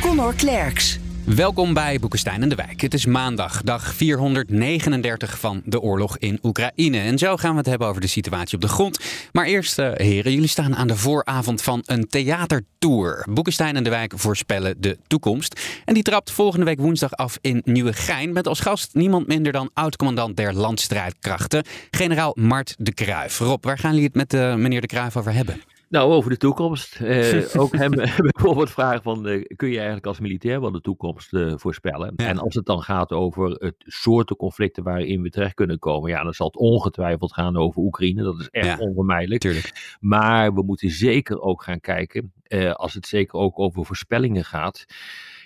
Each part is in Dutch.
Connor Klerks. Welkom bij Boekenstein en de Wijk. Het is maandag, dag 439 van de oorlog in Oekraïne. En zo gaan we het hebben over de situatie op de grond. Maar eerst, uh, heren, jullie staan aan de vooravond van een theatertour. Boekenstein en de Wijk voorspellen de toekomst. En die trapt volgende week woensdag af in Nieuwegein. Met als gast niemand minder dan oud-commandant der landstrijdkrachten, generaal Mart de Kruijf. Rob, waar gaan jullie het met uh, meneer de Kruijf over hebben? Nou, over de toekomst. Uh, ook hem bijvoorbeeld vragen van, uh, kun je eigenlijk als militair wel de toekomst uh, voorspellen? Ja. En als het dan gaat over het soorten conflicten waarin we terecht kunnen komen, ja, dan zal het ongetwijfeld gaan over Oekraïne. Dat is echt ja, onvermijdelijk. Tuurlijk. Maar we moeten zeker ook gaan kijken, als het zeker ook over voorspellingen gaat,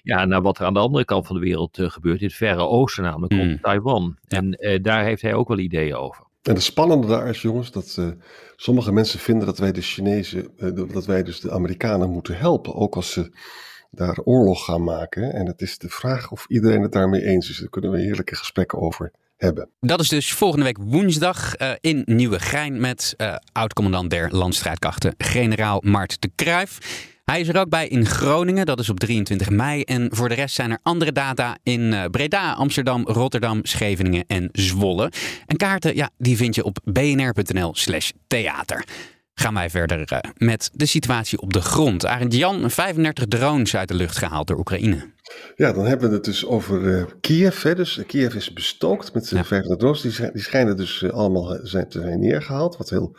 ja, naar wat er aan de andere kant van de wereld gebeurt, in het Verre Oosten, namelijk mm. Taiwan. Ja. En daar heeft hij ook wel ideeën over. En het spannende daar is, jongens, dat uh, sommige mensen vinden dat wij de Chinezen, uh, dat wij dus de Amerikanen moeten helpen, ook als ze daar oorlog gaan maken. En het is de vraag of iedereen het daarmee eens is. Daar kunnen we heerlijke gesprekken over hebben. Dat is dus volgende week woensdag uh, in Nieuwegein met oud-commandant der landstrijdkrachten, generaal Mart de Kruijf. Hij is er ook bij in Groningen, dat is op 23 mei. En voor de rest zijn er andere data in Breda, Amsterdam, Rotterdam, Scheveningen en Zwolle. En kaarten, ja, die vind je op bnr.nl slash theater. Gaan wij verder uh, met de situatie op de grond. Arend Jan, 35 drones uit de lucht gehaald door Oekraïne. Ja, dan hebben we het dus over uh, Kiev. Hè. Dus Kiev is bestookt met ja. 35 drones. Die, schijnen dus uh, allemaal zijn, te zijn neergehaald. Wat heel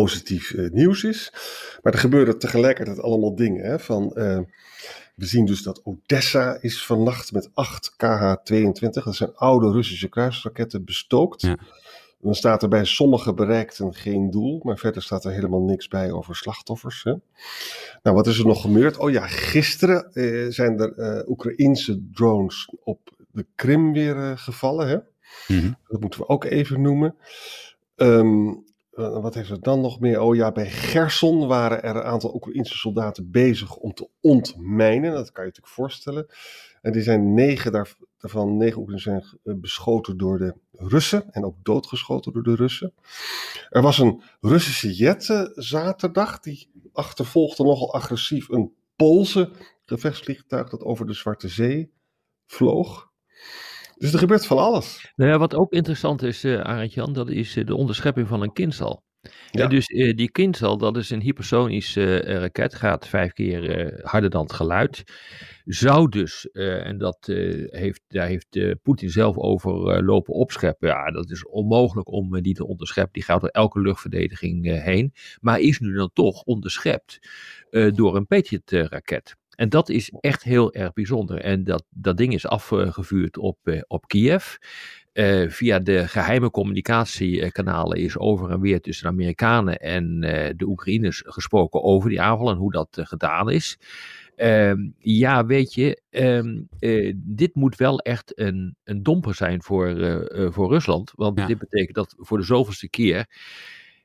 positief uh, nieuws is. Maar er gebeuren tegelijkertijd allemaal dingen. Hè, van, uh, we zien dus dat Odessa is vannacht met 8 KH-22, dat zijn oude Russische kruisraketten, bestookt. Ja. Dan staat er bij sommige bereikten geen doel, maar verder staat er helemaal niks bij over slachtoffers. Hè. Nou, wat is er nog gebeurd? Oh ja, gisteren uh, zijn er Oekraïense drones op de Krim weer gevallen. Hè. Mm -hmm. Dat moeten we ook even noemen. Um, uh, wat heeft er dan nog meer? Oh ja, bij Gerson waren er een aantal Oekraïnse soldaten bezig om te ontmijnen. Dat kan je natuurlijk voorstellen. En die zijn negen daarvan, negen Oekraïners zijn beschoten door de Russen en ook doodgeschoten door de Russen. Er was een Russische jet zaterdag, die achtervolgde nogal agressief een Poolse gevechtsvliegtuig dat over de Zwarte Zee vloog. Dus er gebeurt van alles. Nou ja, wat ook interessant is, uh, Arend Jan, dat is uh, de onderschepping van een kindsal. Ja. dus uh, die kindsal, dat is een hypersonische raket, gaat vijf keer harder dan het geluid. Zou dus, en dat heeft, daar heeft Poetin zelf over lopen opscheppen. Ja, dat is onmogelijk om die te onderscheppen. Die gaat door elke luchtverdediging heen. Maar is nu dan toch onderschept door een Patriot-raket. En dat is echt heel erg bijzonder. En dat, dat ding is afgevuurd op, uh, op Kiev. Uh, via de geheime communicatiekanalen is over en weer tussen de Amerikanen en uh, de Oekraïners gesproken over die aanval en hoe dat gedaan is. Ehm, ja, weet je, um, dit moet wel echt een, een domper zijn voor, voor Rusland. Want ja. dit betekent dat voor de zoveelste keer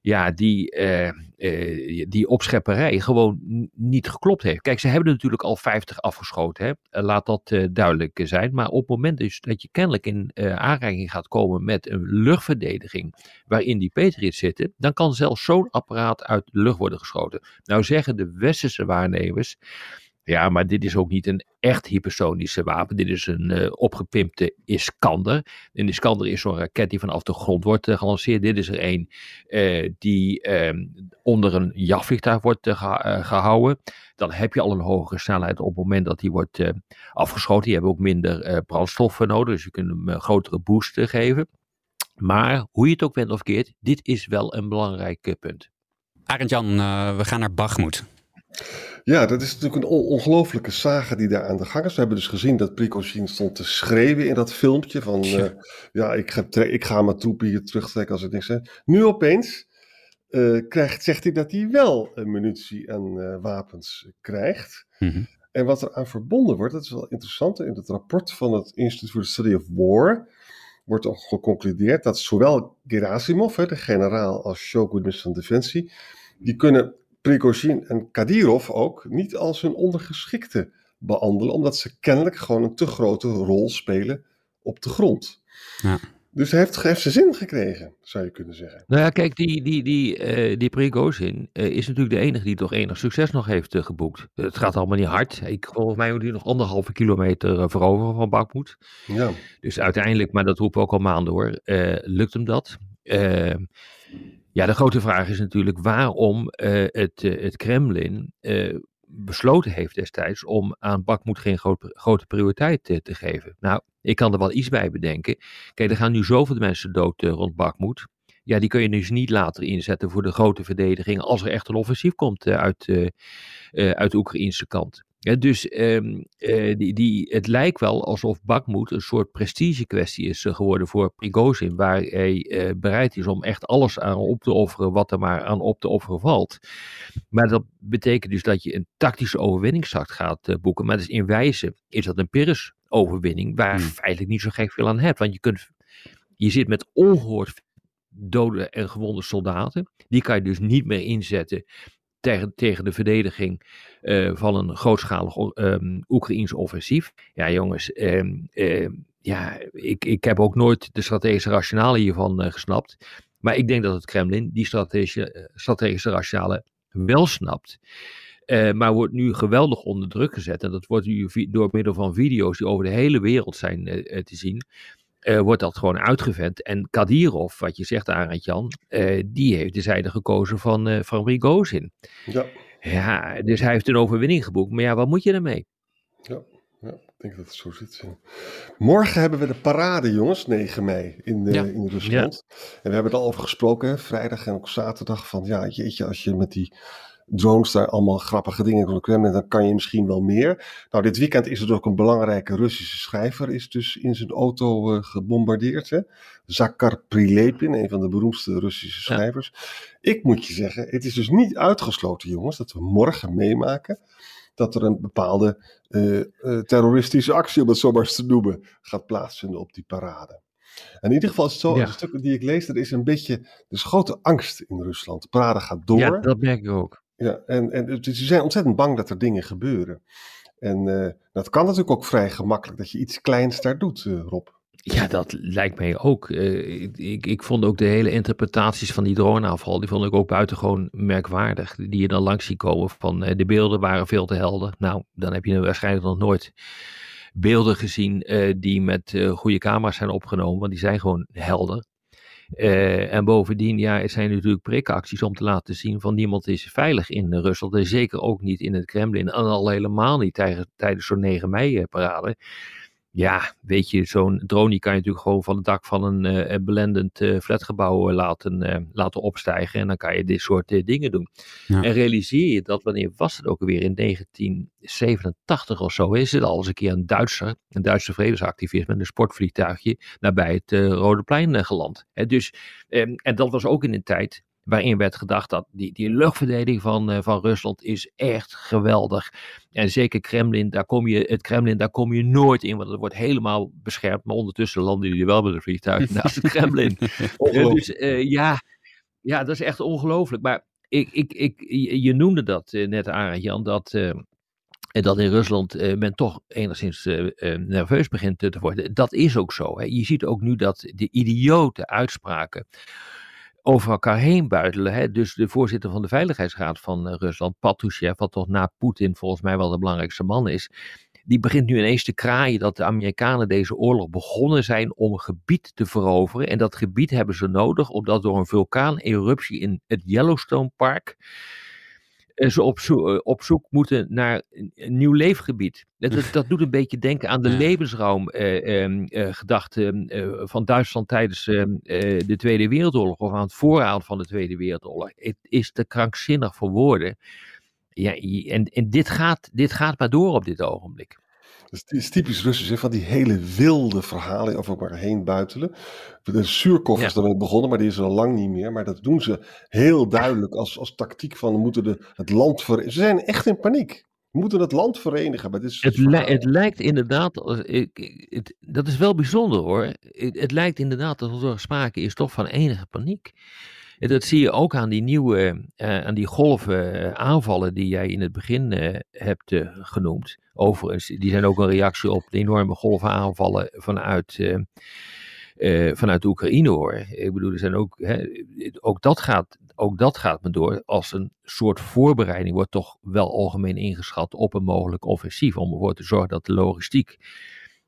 ja, die, uh, uh, die opschepperij gewoon niet geklopt heeft. Kijk, ze hebben natuurlijk al 50 afgeschoten, hè? laat dat duidelijk zijn. Maar op het moment dus dat je kennelijk in aanraking gaat komen met een luchtverdediging waarin die Patriots zitten, dan kan zelfs zo'n apparaat uit de lucht worden geschoten. Nou zeggen de westerse waarnemers, ja, maar dit is ook niet een echt hypersonische wapen. Dit is een uh, opgepimpte Iskander. Een Iskander is zo'n raket die vanaf de grond wordt uh, gelanceerd. Dit is er een uh, die ehm, onder een jachtvliegtuig wordt gehouden. Dan heb je al een hogere snelheid op het moment dat die wordt afgeschoten. Die hebben ook minder brandstof nodig, dus je kunt hem een grotere boost geven. Maar hoe je het ook bent of keert, dit is wel een belangrijk punt. Arend Jan, we gaan naar Bagmoed. Ja, dat is natuurlijk een on ongelofelijke saga die daar aan de gang is. We hebben dus gezien dat Prigozhin stond te schreeuwen in dat filmpje van... Ja, uh, ja ik, ga ik ga mijn troepen hier terugtrekken als ik niks zeg. Nu opeens uh, krijgt, zegt hij dat hij wel munitie en uh, wapens krijgt. Mm -hmm. En wat er aan verbonden wordt, dat is wel interessant. In het rapport van het Institute for the Study of War wordt al geconcludeerd dat zowel Gerasimov, de generaal, als Shogun van Defensie, die kunnen Prigozhin en Kadyrov ook niet als hun ondergeschikte behandelen, omdat ze kennelijk gewoon een te grote rol spelen op de grond. Ja. Dus hij heeft, heeft zijn zin gekregen, zou je kunnen zeggen. Nou ja, kijk, die, die, die, uh, die Prigozhin uh, is natuurlijk de enige die toch enig succes nog heeft uh, geboekt. Het gaat allemaal niet hard. Ik, volgens mij moet hij nog anderhalve kilometer veroveren van Bakmoed. Ja. Dus uiteindelijk, maar dat roepen we ook al maanden hoor, lukt hem dat. Ja, de grote vraag is natuurlijk waarom het, het Kremlin besloten heeft destijds om aan Bakmoed geen grote prioriteit te, geven. Nou, ik kan er wel iets bij bedenken. Kijk, er gaan nu zoveel mensen dood rond Bakmoed. Ja, die kun je dus niet later inzetten voor de grote verdediging als er echt een offensief komt uit, uit de Oekraïnse kant. Ja, dus um, uh, die, die, het lijkt wel alsof Bakhmut een soort prestige kwestie is uh, geworden voor Prigozhin, waar hij uh, bereid is om echt alles aan op te offeren wat er maar aan op te offeren valt. Maar dat betekent dus dat je een tactische overwinningstact gaat boeken. Maar dus in wijze is dat een Pyrrhus-overwinning, waar je hmm. feitelijk niet zo gek veel aan hebt. Want je, kunt, je zit met ongehoord dode en gewonde soldaten. Die kan je dus niet meer inzetten tegen, tegen de verdediging uh, van een grootschalig um, Oekraïns offensief. Ja, jongens, um, um, ja, ik, ik heb ook nooit de strategische rationale hiervan uh, gesnapt. Maar ik denk dat het Kremlin die strategische, eh, strategische rationale wel snapt. Maar wordt nu geweldig onder druk gezet. En dat wordt nu door middel van video's die over de hele wereld zijn te zien uh, wordt dat gewoon uitgevent. En Kadirov, wat je zegt, Arend Jan, uh, die heeft de zijde gekozen van, uh, van Rigozin. Ja. Ja, dus hij heeft een overwinning geboekt. Maar ja, wat moet je ermee? Ja, ja ik denk dat het zo zit. Morgen hebben we de parade, jongens, 9 mei in, ja. in Rusland. En we hebben het al over gesproken, vrijdag en ook zaterdag. Van ja, jeetje, als je met die drones daar allemaal grappige dingen kunnen Kremlin, dan kan je misschien wel meer. Nou, dit weekend is er ook een belangrijke Russische schrijver, is dus in zijn auto uh, gebombardeerd. Hè? Zakhar Prilepin, een van de beroemdste Russische schrijvers. Ik moet je zeggen, het is dus niet uitgesloten, jongens, dat we morgen meemaken dat er een bepaalde uh, uh, terroristische actie, om het zo maar eens te noemen, gaat plaatsvinden op die parade. In ieder geval is het zo, ja. de stukken die ik lees, er is een beetje, er is grote angst in Rusland. De parade gaat door. Ja, dat merk ik ook. Ja, en, en ze zijn ontzettend bang dat er dingen gebeuren. En uh, dat kan natuurlijk ook vrij gemakkelijk, dat je iets kleins daar doet, uh, Rob. Ja, dat lijkt mij ook. Uh, ik, ik vond ook de hele interpretaties van die droneaanval, die vond ik ook buitengewoon merkwaardig. Die je dan langs ziet komen van de beelden waren veel te helder. Nou, dan heb je waarschijnlijk nog nooit beelden gezien die met goede camera's zijn opgenomen, want die zijn gewoon helder. Uh, en bovendien ja, er zijn natuurlijk prikacties om te laten zien van niemand is veilig in Rusland. En zeker ook niet in het Kremlin. En al helemaal niet tijdens zo'n 9 mei-parade. Ja, weet je, zo'n drone die kan je natuurlijk gewoon van het dak van een uh, belendend uh, flatgebouw laten, laten opstijgen. En dan kan je dit soort dingen doen. En realiseer je dat, wanneer was het ook weer in 1987 of zo, is het al eens een keer een Duitser, een Duitse vredesactivist met een sportvliegtuigje nabij het Rode Plein geland. dus, ehm, en dat was ook in een tijd waarin werd gedacht dat die, die luchtverdediging van, uh, van Rusland is echt geweldig. En zeker Kremlin, daar kom je, het Kremlin, daar kom je nooit in, want het wordt helemaal beschermd. Maar ondertussen landen jullie wel met een vliegtuig naast het Kremlin. dus uh, ja, ja, dat is echt ongelooflijk. Maar ik, ik, ik, je noemde dat net, Arend Jan, dat... En dat in Rusland uh, men toch enigszins uh, uh, nerveus begint te worden. Dat is ook zo. Hè. Je ziet ook nu dat de idiote uitspraken over elkaar heen buitelen. Hè? Dus de voorzitter van de Veiligheidsraad van uh, Rusland, Patrushev, wat toch na Poetin volgens mij wel de belangrijkste man is, die begint nu ineens te kraaien dat de Amerikanen deze oorlog begonnen zijn om een gebied te veroveren. En dat gebied hebben ze nodig omdat door een vulkaaneruptie in het Yellowstone Park ze op, zo, eh, op, zoek moeten naar een, nieuw leefgebied. Dat, dat, doet een beetje denken aan de ja. eh, ehm, eh, van Duitsland tijdens ehm, de Tweede Wereldoorlog of aan het vooraan van de Tweede Wereldoorlog. Het is te krankzinnig voor woorden. Ja, en en dit, gaat, dit gaat maar door op dit ogenblik. Dat is typisch Russisch, van die hele wilde verhalen over elkaar heen buitelen. De is daarmee begonnen, maar die is er al lang niet meer. Maar dat doen ze heel duidelijk als, als tactiek van we moeten de, het land ver... Ze zijn echt in paniek. We moeten het land verenigen. Maar dit is het, het lijkt inderdaad, het, dat is wel bijzonder hoor. Het, het lijkt inderdaad dat er sprake is toch van enige paniek. Dat zie je ook aan die nieuwe, uh, aan die golven uh, aanvallen die jij in het begin uh, hebt genoemd. Overigens, die zijn ook een reactie op de enorme golven aanvallen vanuit, vanuit Oekraïne hoor. Ik bedoel, er zijn ook, hè, ook, dat gaat, ook dat gaat me door als een soort voorbereiding, wordt toch wel algemeen ingeschat op een mogelijk offensief. Om ervoor te zorgen dat de logistiek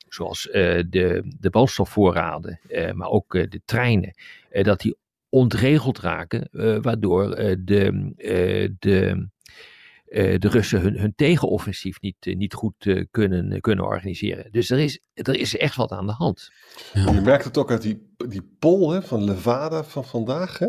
zoals de, de brandstofvoorraden, maar ook de treinen, dat die ontregeld raken, waardoor de, de, de Russen hun, hun tegenoffensief niet, niet goed kunnen, kunnen organiseren. Dus er is, er is echt wat aan de hand. Ja. Je merkt het ook uit die, die poll hè, van Levada van vandaag. Hè?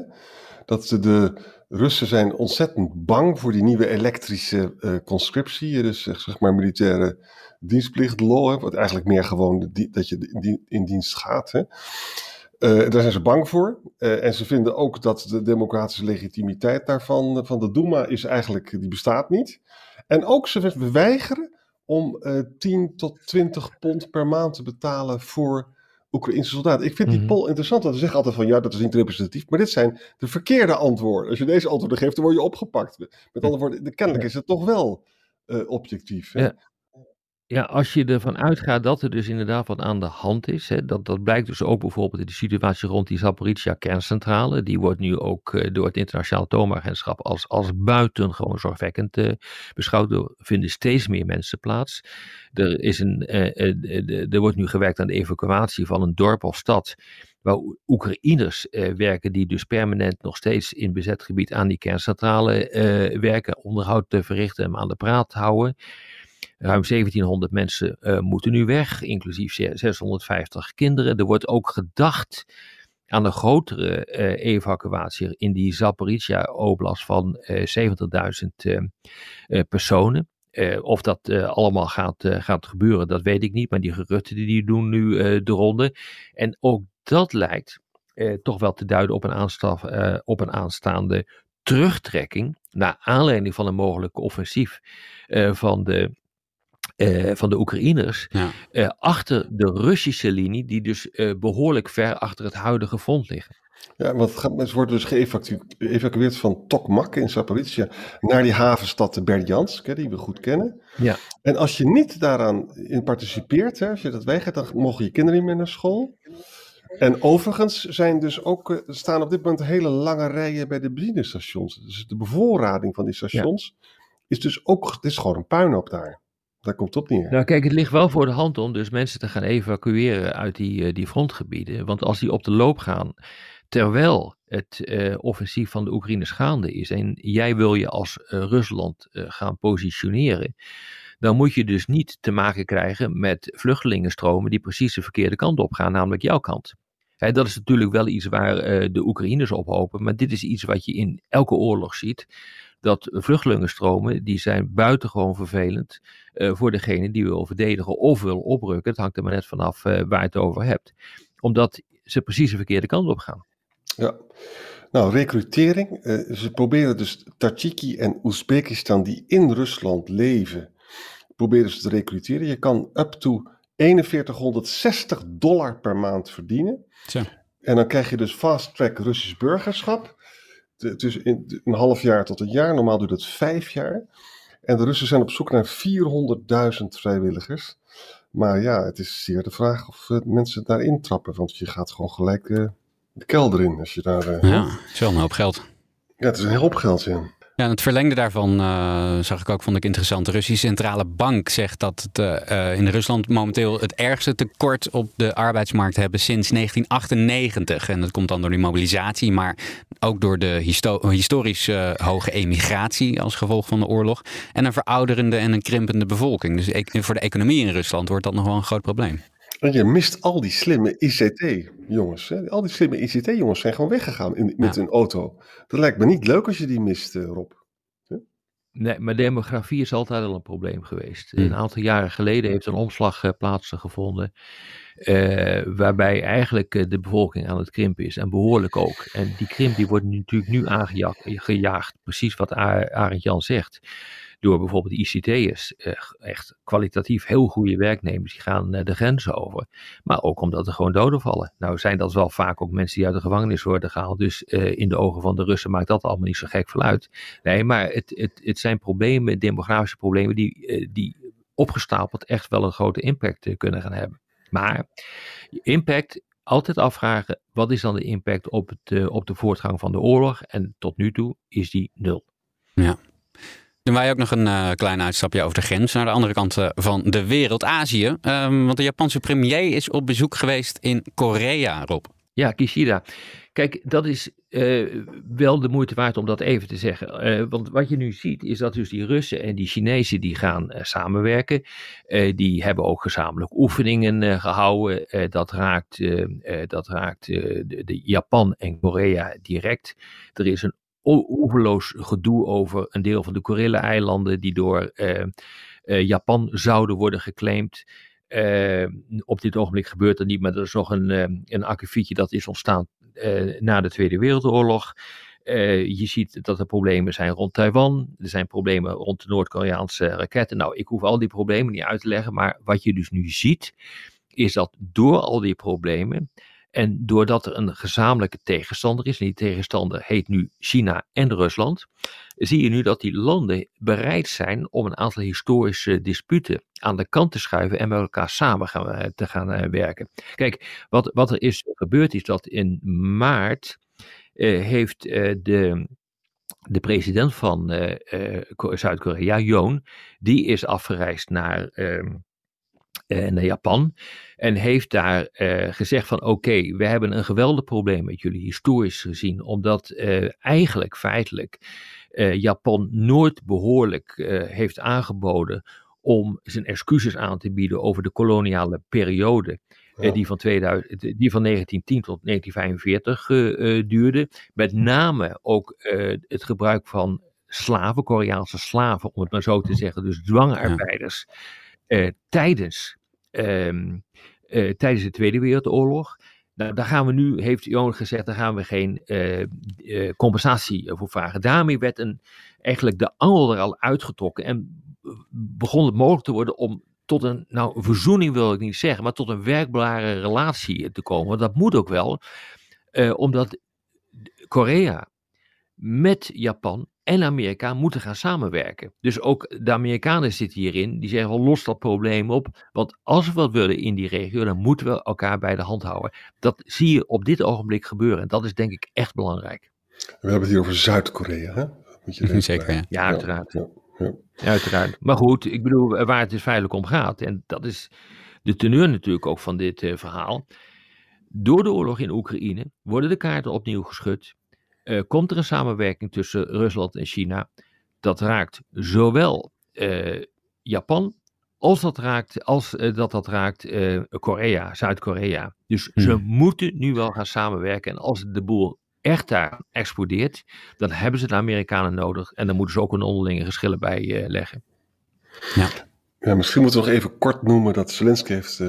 Dat de Russen zijn ontzettend bang voor die nieuwe elektrische conscriptie. Dus zeg maar militaire dienstplicht law. Wat eigenlijk meer gewoon dat je in dienst gaat. Hè? Uh, daar zijn ze bang voor. Uh, en ze vinden ook dat de democratische legitimiteit daarvan, eh, van de Duma, is eigenlijk, die bestaat niet. En ook ze weigeren om uh, 10 tot 20 pond per maand te betalen voor Oekraïnse soldaten. Ik vind die mhm. poll interessant, want ze zeggen altijd van ja, dat is niet representatief. Maar dit zijn de verkeerde antwoorden. Als je deze antwoorden geeft, dan word je opgepakt. Met andere woorden, kennelijk is het toch wel objectief. Ja. Ja, als je ervan uitgaat dat er dus inderdaad wat aan de hand is, hè, dat, dat blijkt dus ook bijvoorbeeld in de situatie rond die Zaporizhia kerncentrale, die wordt nu ook uh, door het internationaal atoomagentschap als, als buitengewoon zorgwekkend uh, beschouwd. Er vinden steeds meer mensen plaats. Er, is een, er wordt nu gewerkt aan de evacuatie van een dorp of stad waar Oekraïners werken die dus permanent nog steeds in bezet gebied aan die kerncentrale werken, onderhoud te verrichten en aan de praat houden. Ruim 1700 mensen uh, moeten nu weg, inclusief 650 kinderen. Er wordt ook gedacht aan een grotere uh, evacuatie in die Zaporizhia-oblast van uh, 70.000 personen. of dat allemaal gaat, gaat gebeuren, dat weet ik niet. Maar die geruchten die doen nu de ronde. En ook dat lijkt toch wel te duiden op een, op een aanstaande terugtrekking. Naar aanleiding van een mogelijke offensief van de uh, van de Oekraïners ja. uh, achter de Russische linie, die dus uh, behoorlijk ver achter het huidige front liggen. Ja, want ze worden dus geëvacueerd van Tokmak in Zaporizhia naar die havenstad Berdjansk, die we goed kennen. Ja. En als je niet daaraan in participeert, hè, als je dat weigert, dan mogen je kinderen niet meer naar school. En overigens zijn dus ook, staan op dit moment hele lange rijen bij de benzinestations. Dus de bevoorrading van die stations ja. is dus ook, het is gewoon een puinhoop daar. Daar komt het op neer. Nou kijk, het ligt wel voor de hand om dus mensen te gaan evacueren uit die, uh, die frontgebieden. Want als die op de loop gaan, terwijl het uh, offensief van de Oekraïners gaande is en jij wil je als uh, Rusland gaan positioneren, dan moet je dus niet te maken krijgen met vluchtelingenstromen die precies de verkeerde kant op gaan, namelijk jouw kant. He, dat is natuurlijk wel iets waar de Oekraïners op hopen, maar dit is iets wat je in elke oorlog ziet dat vluchtelingenstromen, die zijn buitengewoon vervelend uh, voor degene die wil verdedigen of wil oprukken. Het hangt er maar net vanaf uh, waar je het over hebt. Omdat ze precies de verkeerde kant op gaan. Ja, nou, recrutering. Uh, ze proberen dus Tajiki en Oezbekistan die in Rusland leven, proberen ze te recruteren. Je kan up to 4160 dollar per maand verdienen. Zo. En dan krijg je dus fast track Russisch burgerschap tussen een half jaar tot een jaar. Normaal duurt het vijf jaar. En de Russen zijn op zoek naar 400.000 vrijwilligers. Maar ja, het is zeer de vraag of uh, mensen daarin trappen. Want je gaat gewoon gelijk uh, de kelder in als je daar... Uh, ja, het is wel een hoop geld. Ja, het is een hoop geld, ja. Ja, het verlengde daarvan uh, zag ik ook, vond ik interessant. De Russische Centrale Bank zegt dat het uh, in Rusland momenteel het ergste tekort op de arbeidsmarkt hebben sinds 1998. En dat komt dan door die mobilisatie, maar ook door de histo historisch hoge emigratie als gevolg van de oorlog. En een verouderende en een krimpende bevolking. Dus e voor de economie in Rusland wordt dat nog wel een groot probleem. En je mist al die slimme ICT-jongens. Al die slimme ICT-jongens zijn gewoon weggegaan in, met ja. een auto. Dat lijkt me niet leuk als je die mist, uh, Rob. Nee, maar demografie is altijd al een probleem geweest. Hm. Een aantal jaren geleden heeft een omslag uh, plaatsgevonden. Uh, waarbij eigenlijk uh, de bevolking aan het krimpen is. En behoorlijk ook. En die krimp die wordt nu, natuurlijk nu aangejaagd. Precies wat Arend Jan zegt. Door bijvoorbeeld ICT'ers, uh, echt kwalitatief heel goede werknemers, die gaan de grens over. Maar ook omdat er gewoon doden vallen. Nou zijn dat wel vaak ook mensen die uit de gevangenis worden gehaald. Dus in de ogen van de Russen maakt dat allemaal niet zo gek veel uit. Nee, maar het, het, het zijn problemen, demografische problemen, die, die opgestapeld echt wel een grote impact kunnen gaan hebben. Maar impact altijd afvragen, wat is dan de impact op, het, op de voortgang van de oorlog? En tot nu toe is die nul. Ja. Doen wij ook nog een uh, klein uitstapje over de grens naar de andere kant uh, van de wereld, Azië. Um, want de Japanse premier is op bezoek geweest in Korea, Rob. Ja, Kishida. Kijk, dat is uh, wel de moeite waard om dat even te zeggen. Want wat je nu ziet is dat dus die Russen en die Chinezen die gaan samenwerken. die hebben ook gezamenlijk oefeningen gehouden. dat raakt, dat raakt de, Japan en Korea direct. Er is een oeverloos gedoe over een deel van de Kurile-eilanden die door Japan zouden worden geclaimd. Uh, op dit ogenblik gebeurt dat niet, maar er is nog een, een akkefietje dat is ontstaan na de Tweede Wereldoorlog. je ziet dat er problemen zijn rond Taiwan. Er zijn problemen rond de Noord-Koreaanse raketten. Nou, ik hoef al die problemen niet uit te leggen, maar wat je dus nu ziet, is dat door al die problemen en doordat er een gezamenlijke tegenstander is, en die tegenstander heet nu China en Rusland, zie je nu dat die landen bereid zijn om een aantal historische disputen aan de kant te schuiven en met elkaar samen gaan, eh, te gaan uh, werken. Kijk, wat, wat er is gebeurd is dat in maart uh, heeft de, de president van Zuid-Korea, Yoon, die is afgereisd naar ehm, naar Japan. En heeft daar uh, gezegd van oké, we hebben een geweldig probleem met jullie historisch gezien. Omdat uh, eigenlijk feitelijk Japan nooit behoorlijk heeft aangeboden om zijn excuses aan te bieden over de koloniale periode. Ja. die, van 2000, die van 1910 tot 1945 duurde. Met name ook het gebruik van slaven, Koreaanse slaven, om het maar zo te zeggen, dus dwangarbeiders. Tijdens Ehm, eh, tijdens de Tweede Wereldoorlog. Nou, daar gaan we nu, heeft Johan gezegd, daar gaan we geen uh, uh, compensatie voor vragen. Daarmee werd een, eigenlijk de angel er al uitgetrokken en begon het mogelijk te worden om tot een, nou verzoening wil ik niet zeggen, maar tot een werkbare relatie te komen. Want dat moet ook wel, omdat Korea met Japan en Amerika moeten gaan samenwerken. Dus ook de Amerikanen zitten hierin. Die zeggen wel, los dat probleem op. Want als we wat willen in die regio, dan moeten we elkaar bij de hand houden. Dat zie je op dit ogenblik gebeuren. En dat is denk ik echt belangrijk. We hebben het hier over Zuid-Korea, hè? Moet je Zeker, ja. Ja, uiteraard. Ja, ja, ja. uiteraard. Maar goed, ik bedoel, waar het dus feitelijk om gaat. En dat is de teneur natuurlijk ook van dit uh, verhaal. Door de oorlog in Oekraïne worden de kaarten opnieuw geschud uh, komt er een samenwerking tussen Rusland en China. Dat raakt zowel uh, Japan als dat raakt, als, uh, dat, dat raakt Korea, Zuid-Korea. Dus hmm. ze moeten nu wel gaan samenwerken. En als de boel echt daar explodeert, dan hebben ze de Amerikanen nodig. En dan moeten ze ook een onderlinge geschillen bij leggen. Ja. ja. misschien moeten we nog even kort noemen dat Zelensky heeft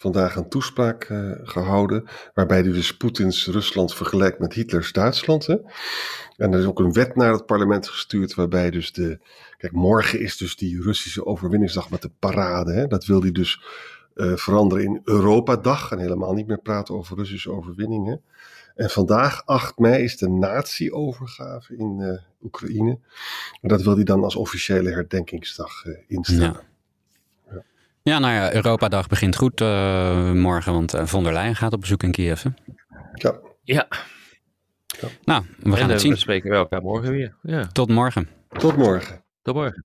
vandaag een toespraak uh, gehouden. Waarbij hij dus Poetins Rusland vergelijkt met Hitlers Duitsland. Hè? En er is ook een wet naar het parlement gestuurd. Waarbij dus de. Kijk, morgen is dus die Russische overwinningsdag met de parade. Hè? Dat wil hij dus uh, veranderen in Europa-dag. En helemaal niet meer praten over Russische overwinningen. En vandaag, 8 mei, is de nazi-overgave in uh, Oekraïne. En dat wil hij dan als officiële herdenkingsdag instellen. Ja. Ja, nou ja, Europadag begint goed uh, morgen, want uh, von der Leyen gaat op bezoek in Kiev. Hè? Ja. ja. Nou, we gaan en, het zien. We spreken we elkaar morgen weer. Ja. Tot morgen. Tot morgen. Tot morgen.